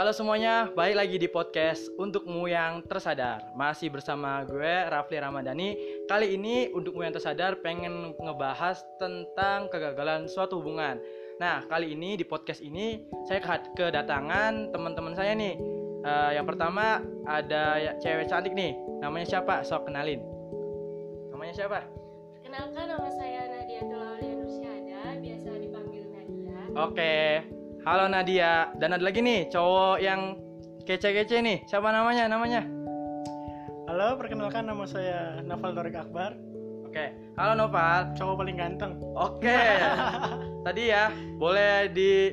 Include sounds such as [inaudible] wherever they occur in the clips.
Halo semuanya, balik lagi di podcast Untukmu Yang Tersadar. Masih bersama gue, Rafli Ramadhani. Kali ini Untukmu Yang Tersadar pengen ngebahas tentang kegagalan suatu hubungan. Nah, kali ini di podcast ini saya kedatangan teman-teman saya nih. Uh, Yang pertama ada cewek cantik nih. Namanya siapa? Sok kenalin. Namanya siapa? Kenalkan nama saya Nadia Tulaulia Nursyada, biasa dipanggil Nadia. Oke, Halo Nadia. Dan ada lagi nih cowok yang kece-kece nih. Siapa namanya? Namanya? Halo, perkenalkan nama saya Noval Dorik Akbar. Oke. Halo Noval. Cowok paling ganteng. Oke. [laughs] Tadi ya, boleh di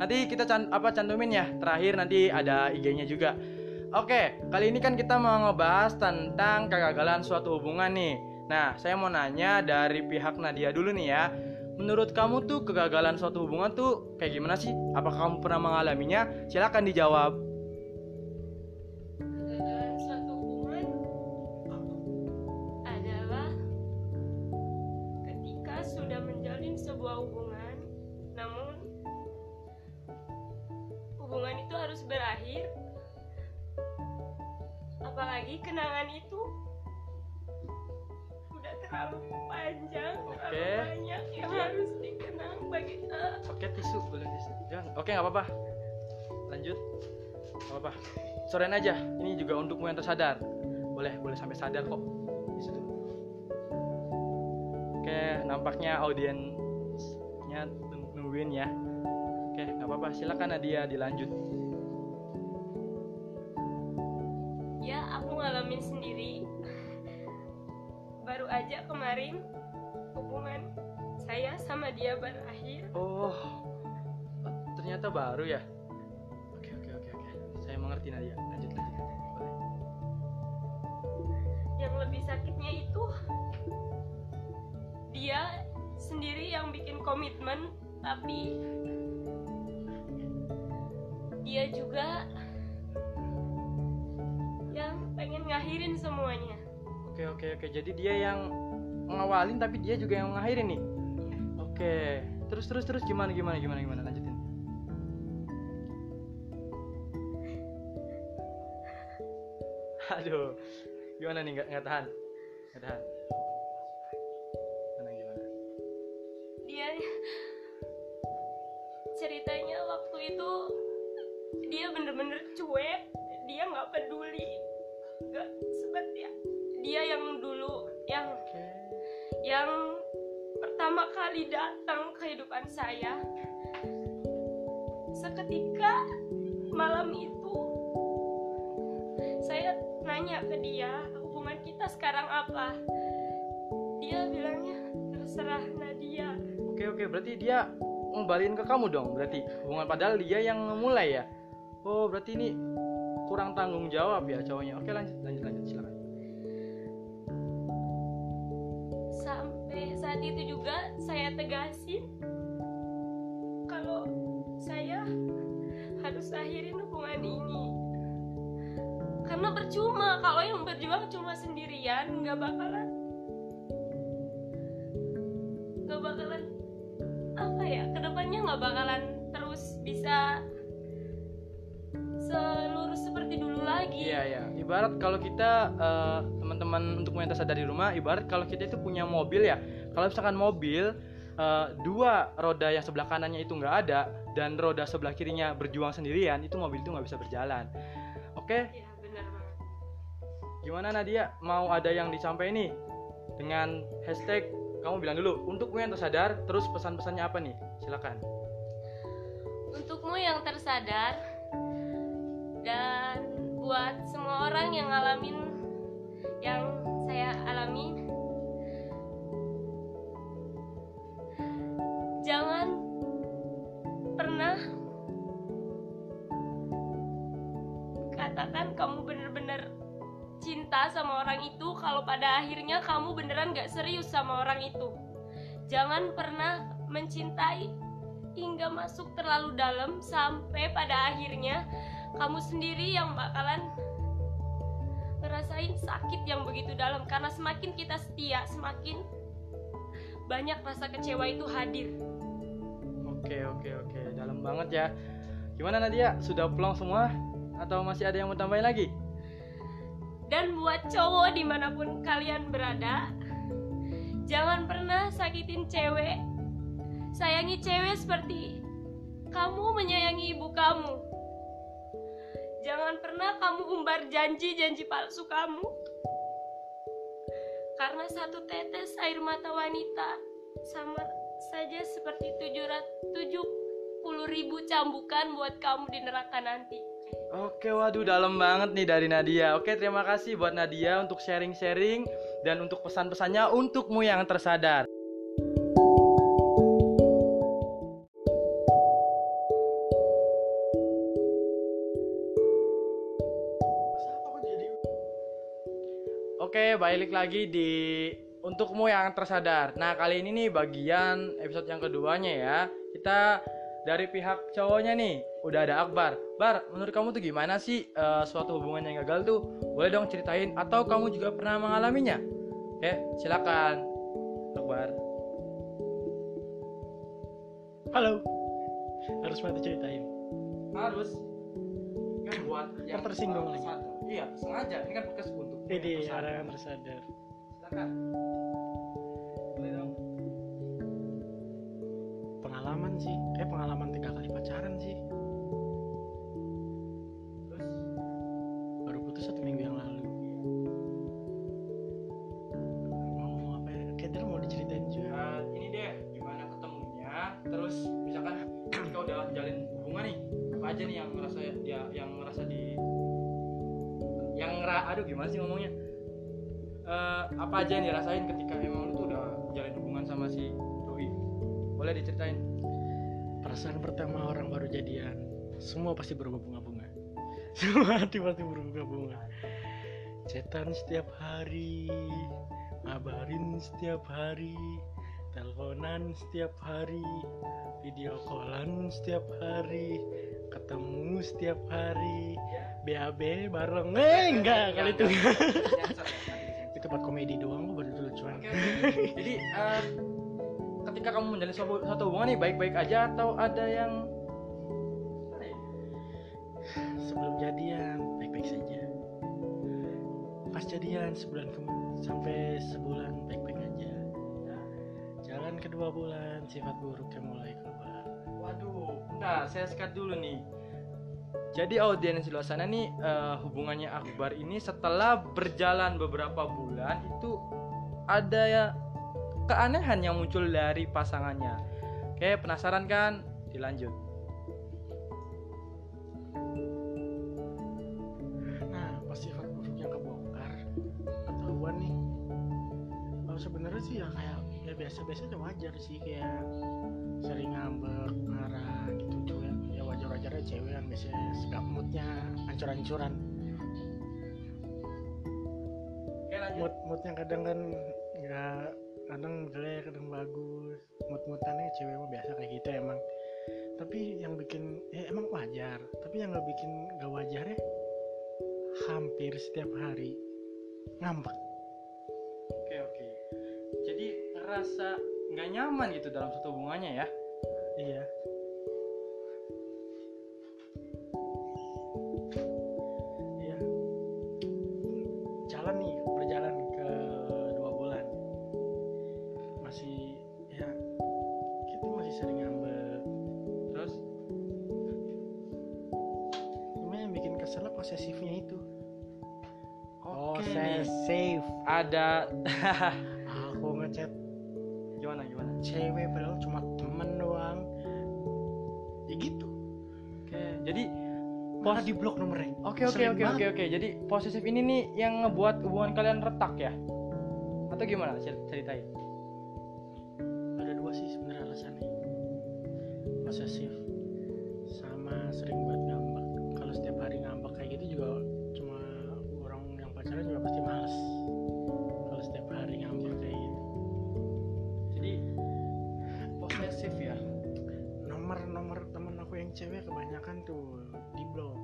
nanti kita can apa cantumin ya. Terakhir nanti ada IG-nya juga. Oke, kali ini kan kita mau ngebahas tentang kegagalan suatu hubungan nih. Nah, saya mau nanya dari pihak Nadia dulu nih ya menurut kamu tuh kegagalan suatu hubungan tuh kayak gimana sih? Apakah kamu pernah mengalaminya? Silakan dijawab. Kegagalan suatu hubungan adalah ketika sudah menjalin sebuah hubungan, namun hubungan itu harus berakhir. Apalagi kenangan itu terlalu panjang, Oke. terlalu banyak yang harus dikenang bagi eh, Oke tisu boleh tisu. Jangan. Oke nggak apa-apa. Lanjut. Nggak apa-apa. Sorein aja. Ini juga untukmu yang tersadar. Boleh boleh sampai sadar kok. Dulu. Oke nampaknya audiensnya nung- nungguin ya. Oke nggak apa-apa. Silakan Nadia dilanjut. ya aku ngalamin sendiri baru aja kemarin hubungan saya sama dia berakhir Oh ternyata baru ya. Oke oke oke oke. Saya mengerti Nadia. Lanjut lanjut. Boleh. yang lebih sakitnya itu dia sendiri yang bikin komitmen tapi dia juga yang pengen ngakhirin semuanya Oke oke oke. Jadi dia yang ngawalin tapi dia juga yang ngakhirin nih. Oke. Terus terus terus gimana gimana gimana gimana lanjutin. [laughs] Aduh. Gimana nih nggak nggak tahan? Nggak tahan. Gimana gimana? dia ceritanya waktu itu dia bener-bener cuek dia nggak peduli nggak seperti dia yang dulu yang yang pertama kali datang ke kehidupan saya seketika malam itu saya nanya ke dia hubungan kita sekarang apa dia bilangnya terserah Nadia Oke oke. Berarti dia ngebalikin ke kamu dong. Berarti hubungan padahal dia yang memulai ya. Oh berarti ini kurang tanggung jawab ya cowoknya. Oke lanjut lanjut lanjut saat itu juga saya tegasin kalau saya harus akhirin hubungan ini karena percuma kalau yang berjuang cuma sendirian nggak bakalan nggak bakalan apa ya ke depannya nggak bakalan terus bisa selurus seperti dulu lagi Iya ya. Ibarat kalau kita eh, teman-teman untuk yang tersadar di rumah, ibarat kalau kita itu punya mobil ya. Kalau misalkan mobil eh, dua roda yang sebelah kanannya itu nggak ada dan roda sebelah kirinya berjuang sendirian, itu mobil itu nggak bisa berjalan. Oke, ya benar banget gimana Nadia? Mau ada yang disampaikan nih dengan hashtag kamu bilang dulu untukmu yang tersadar, terus pesan-pesannya apa nih? Silakan. untukmu yang tersadar dan buat semua orang yang ngalamin yang saya alami. Jangan pernah katakan kamu bener-bener cinta sama orang itu kalau pada akhirnya kamu beneran gak serius sama orang itu. Jangan pernah mencintai hingga masuk terlalu dalam sampai pada akhirnya kamu sendiri yang bakalan sakit yang begitu dalam karena semakin kita setia semakin banyak rasa kecewa itu hadir Oke oke oke, dalam banget ya. Gimana Nadia? Sudah plong semua? Atau masih ada yang mau tambahin lagi? Dan buat cowok di mana pun kalian berada, jangan pernah sakitin cewek. Sayangi cewek seperti kamu menyayangi ibu kamu. Jangan pernah kamu umbar janji-janji palsu kamu. Karena satu tetes air mata wanita sama saja seperti 770 ribu cambukan buat kamu di neraka nanti. Oke, waduh dalam banget nih dari Nadia. Oke, terima kasih buat Nadia untuk sharing-sharing dan untuk pesan-pesannya untukmu yang tersadar. Oke, balik lagi di untukmu yang tersadar. Nah, kali ini nih bagian episode yang keduanya ya. Kita dari pihak cowoknya nih, udah ada Akbar. Bar, menurut kamu tuh gimana sih eh, suatu hubungan yang gagal tuh? Boleh dong ceritain atau kamu juga pernah mengalaminya? Oke, silakan. Akbar. Halo. Harus bantu ceritain. Harus. Kan buat yang tersinggung lagi. tersadar. Iya, sengaja. Ini kan podcast tersadar. orang yang tersadar. Silakan. Boleh dong. Pengalaman sih. Kayak pengalaman tiga kali pacaran sih. Terus Baru putus satu minggu yang lalu. Mau apa ya? Kayak dia mau diceritain juga. Nah, ini deh gimana ketemunya terus misalkan [clears throat] ketika udah jalin hubungan nih apa aja nih yang ngerasa ya yang ngerasa di yang aduh gimana sih ngomongnya Eh, apa aja yang dirasain ketika emang lu tuh udah jalin hubungan sama si doi boleh diceritain Perasaan pertama orang baru jadian. Semua pasti berbunga-bunga. [laughs] Semua hati pasti berbunga-bunga. Cetan setiap hari, ngabarin setiap hari, teleponan setiap hari, video callan setiap hari, ketemu setiap hari, BAB bareng. Eh enggak kali itu. [laughs] itu buat komedi doang kok baru lucuan. Oke, oke. jadi eh, ketika kamu menjalin suatu, suatu hubungan nih baik-baik aja atau ada yang ya? sebelum jadian baik-baik saja pas jadian sebulan kemudian sampai sebulan baik-baik aja jalan kedua bulan sifat buruknya mulai keluar Waduh, bentar, saya sekat dulu nih. Jadi audiens di luar sana nih eh, hubungannya Akbar ini setelah berjalan beberapa bulan itu ada ya keanehan yang muncul dari pasangannya. Oke, penasaran kan? Dilanjut. nah pas sifat buruknya kebongkar ketahuan nih kalau sebenarnya sih ya kayak ya biasa-biasa aja wajar sih kayak sering ngambek marah cewek kan biasanya sikap moodnya ancur-ancuran. Mood moodnya kadang kan nggak kadang jelek kadang bagus. Mood moodannya cewek mah biasa kayak gitu emang. Tapi yang bikin ya emang wajar. Tapi yang nggak bikin nggak wajarnya hampir setiap hari ngambek. Oke, oke. Jadi ngerasa nggak nyaman gitu dalam satu hubungannya ya. iya nih. posesif Ada [laughs] aku ngechat gimana gimana? cewek padahal cuma temen doang ya gitu Oke, jadi malah di blok nomornya Oke oke oke oke oke. Jadi posesif ini nih yang ngebuat hubungan kalian retak ya? Atau gimana? Cer- Ceritain. ada dua sih sebenarnya alasannya posesif sama sering buat ngambek kalau setiap hari ngambek kayak gitu juga juga pasti males. Kalau setiap hari ngambek kayak gitu. Jadi posesif ya. nomor-nomor temen aku yang cewek kebanyakan tuh di blok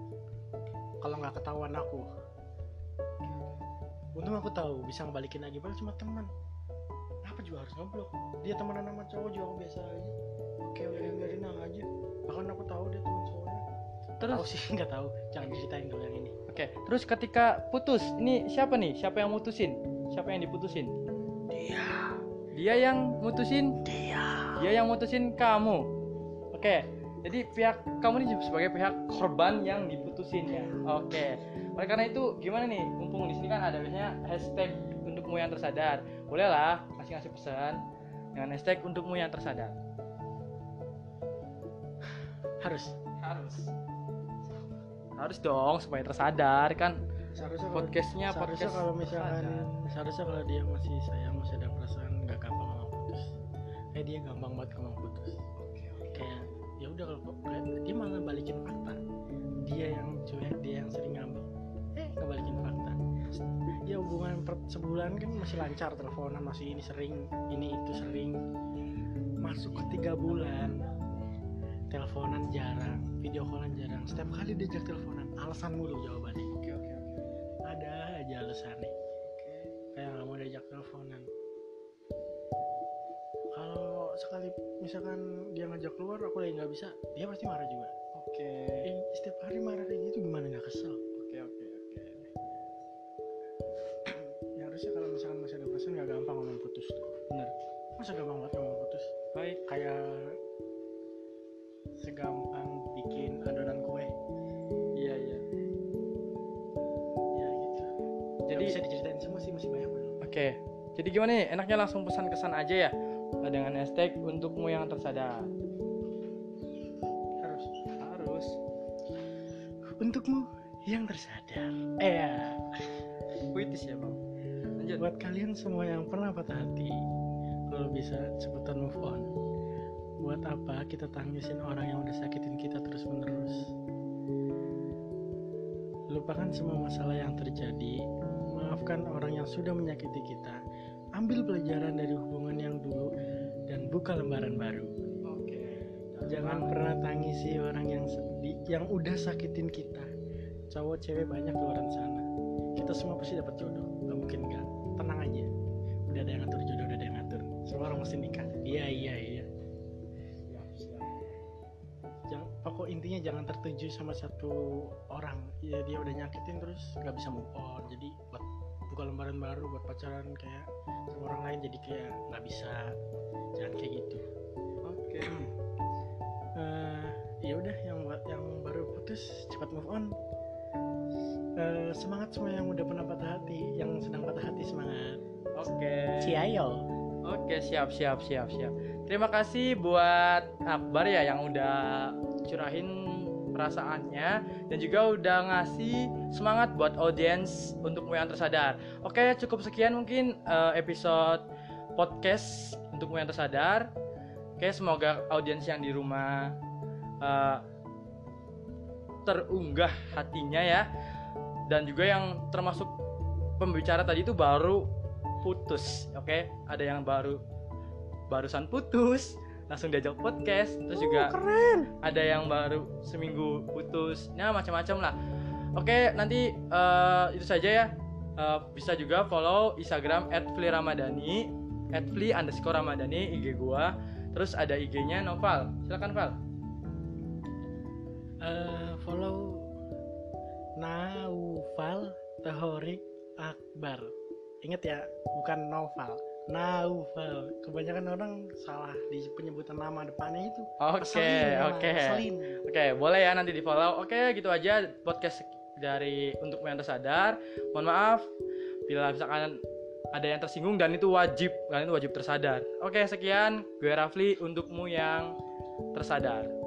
kalau nggak ketahuan aku. Untung aku tahu bisa ngebalikin lagi. Padahal cuma teman apa juga harus ngeblok dia temenan sama cowok juga aku biasa aja. Oke udah biarin aja. Bahkan aku tahu dia teman cowoknya. Terus? Terus? sih [laughs] nggak tahu. Jangan diceritain dulu yang ini. Oke, terus ketika putus, ini siapa nih? Siapa yang mutusin? Siapa yang diputusin? Dia, Dia yang mutusin? dia. Dia yang mutusin kamu. Oke, jadi pihak kamu ini sebagai pihak korban yang diputusin ya. Oke. Oleh karena itu, gimana nih? Mumpung di sini kan ada biasanya hashtag untukmu yang tersadar. Bolehlah kasih ngasih pesan dengan hashtag untukmu yang tersadar. [sighs] Harus. Harus. Harus dong supaya tersadar kan. Seharusnya kalau- Podcastnya seharusnya podcast kalau misalkan sadar. seharusnya kalau dia masih sayang masih ada perasaan nggak gampang ngomong putus. Kayak dia gampang banget ngomong putus. Kayak ya udah kalau kayak dia malah balikin fakta. Dia yang cuek dia yang sering ngambek. Eh ngebalikin fakta. Ya hubungan per sebulan kan masih lancar teleponan masih ini sering ini itu sering. Masuk ke tiga bulan teleponan jarang video callan jarang setiap kali diajak teleponan alasan mulu jawabannya Oke, oke, oke. ada aja alasannya kayak nggak mau diajak teleponan kalau sekali misalkan dia ngajak keluar aku lagi nggak bisa dia pasti marah juga Oke. eh, setiap hari marah kayak gitu gimana nggak kesel Oke, oke, oke. [clears throat] ya harusnya kalau misalkan masih ada perasaan nggak gampang ngomong putus tuh Bener. masa gampang banget ngomong putus Baik. kayak Diceritain semua sih masih banyak Oke, jadi gimana nih? Enaknya langsung pesan-kesan aja ya dengan hashtag untukmu yang tersadar. harus Harus. untukmu yang tersadar eh ya Puitis ya bang. Lanjut. buat kalian semua yang pernah patah hati kalau bisa cepetan move on buat apa kita tangisin orang yang udah sakitin kita terus menerus lupakan semua masalah yang terjadi maafkan orang yang sudah menyakiti kita. Ambil pelajaran dari hubungan yang dulu dan buka lembaran baru. Oke. jangan pernah tangisi orang yang sedih yang udah sakitin kita. Cowok cewek banyak di luar sana. Kita semua pasti dapat jodoh. Gak mungkin enggak tenang aja. Udah ada yang ngatur jodoh udah ada yang ngatur. Semua orang mesti nikah. Iya iya iya. Jangan pokok intinya jangan tertuju sama satu orang. Ya dia udah nyakitin terus nggak bisa move on. Jadi buat buka lembaran baru buat pacaran kayak sama orang lain jadi kayak nggak bisa jangan kayak gitu Oke. [clears throat] Eh, ya udah yang buat yang baru putus cepat move on Eh, semangat semua yang udah pernah patah hati yang sedang patah hati semangat Oke. Ciayo Oke, siap, siap, siap, siap. Terima kasih buat Akbar ya yang udah curahin perasaannya dan juga udah ngasih semangat buat audiens untuk yang tersadar. Oke, cukup sekian mungkin eh, episode podcast untuk yang tersadar. Oke, semoga audiens yang di rumah eh, terunggah hatinya ya. Dan juga yang termasuk pembicara tadi itu baru putus, oke? Ada yang baru barusan putus, langsung diajak podcast, terus juga ada yang baru seminggu putus, nah macam-macam lah. Oke, nanti eh, itu saja ya. Eh, bisa juga follow Instagram @fli_ramadhani, @fli underscore ramadhani IG gua. Terus ada IG-nya Noval. Silakan Val. Eh, follow Naufal Tahorik Akbar inget ya bukan Noval Naufal kebanyakan orang salah di penyebutan nama depannya itu Oke, oke. Oke, boleh ya nanti di follow. Oke, gitu aja podcast dari untuk yang tersadar. Mohon maaf bila misalkan ada yang tersinggung dan itu wajib, kalian itu wajib tersadar. Oke, sekian gue Rafli untukmu yang tersadar.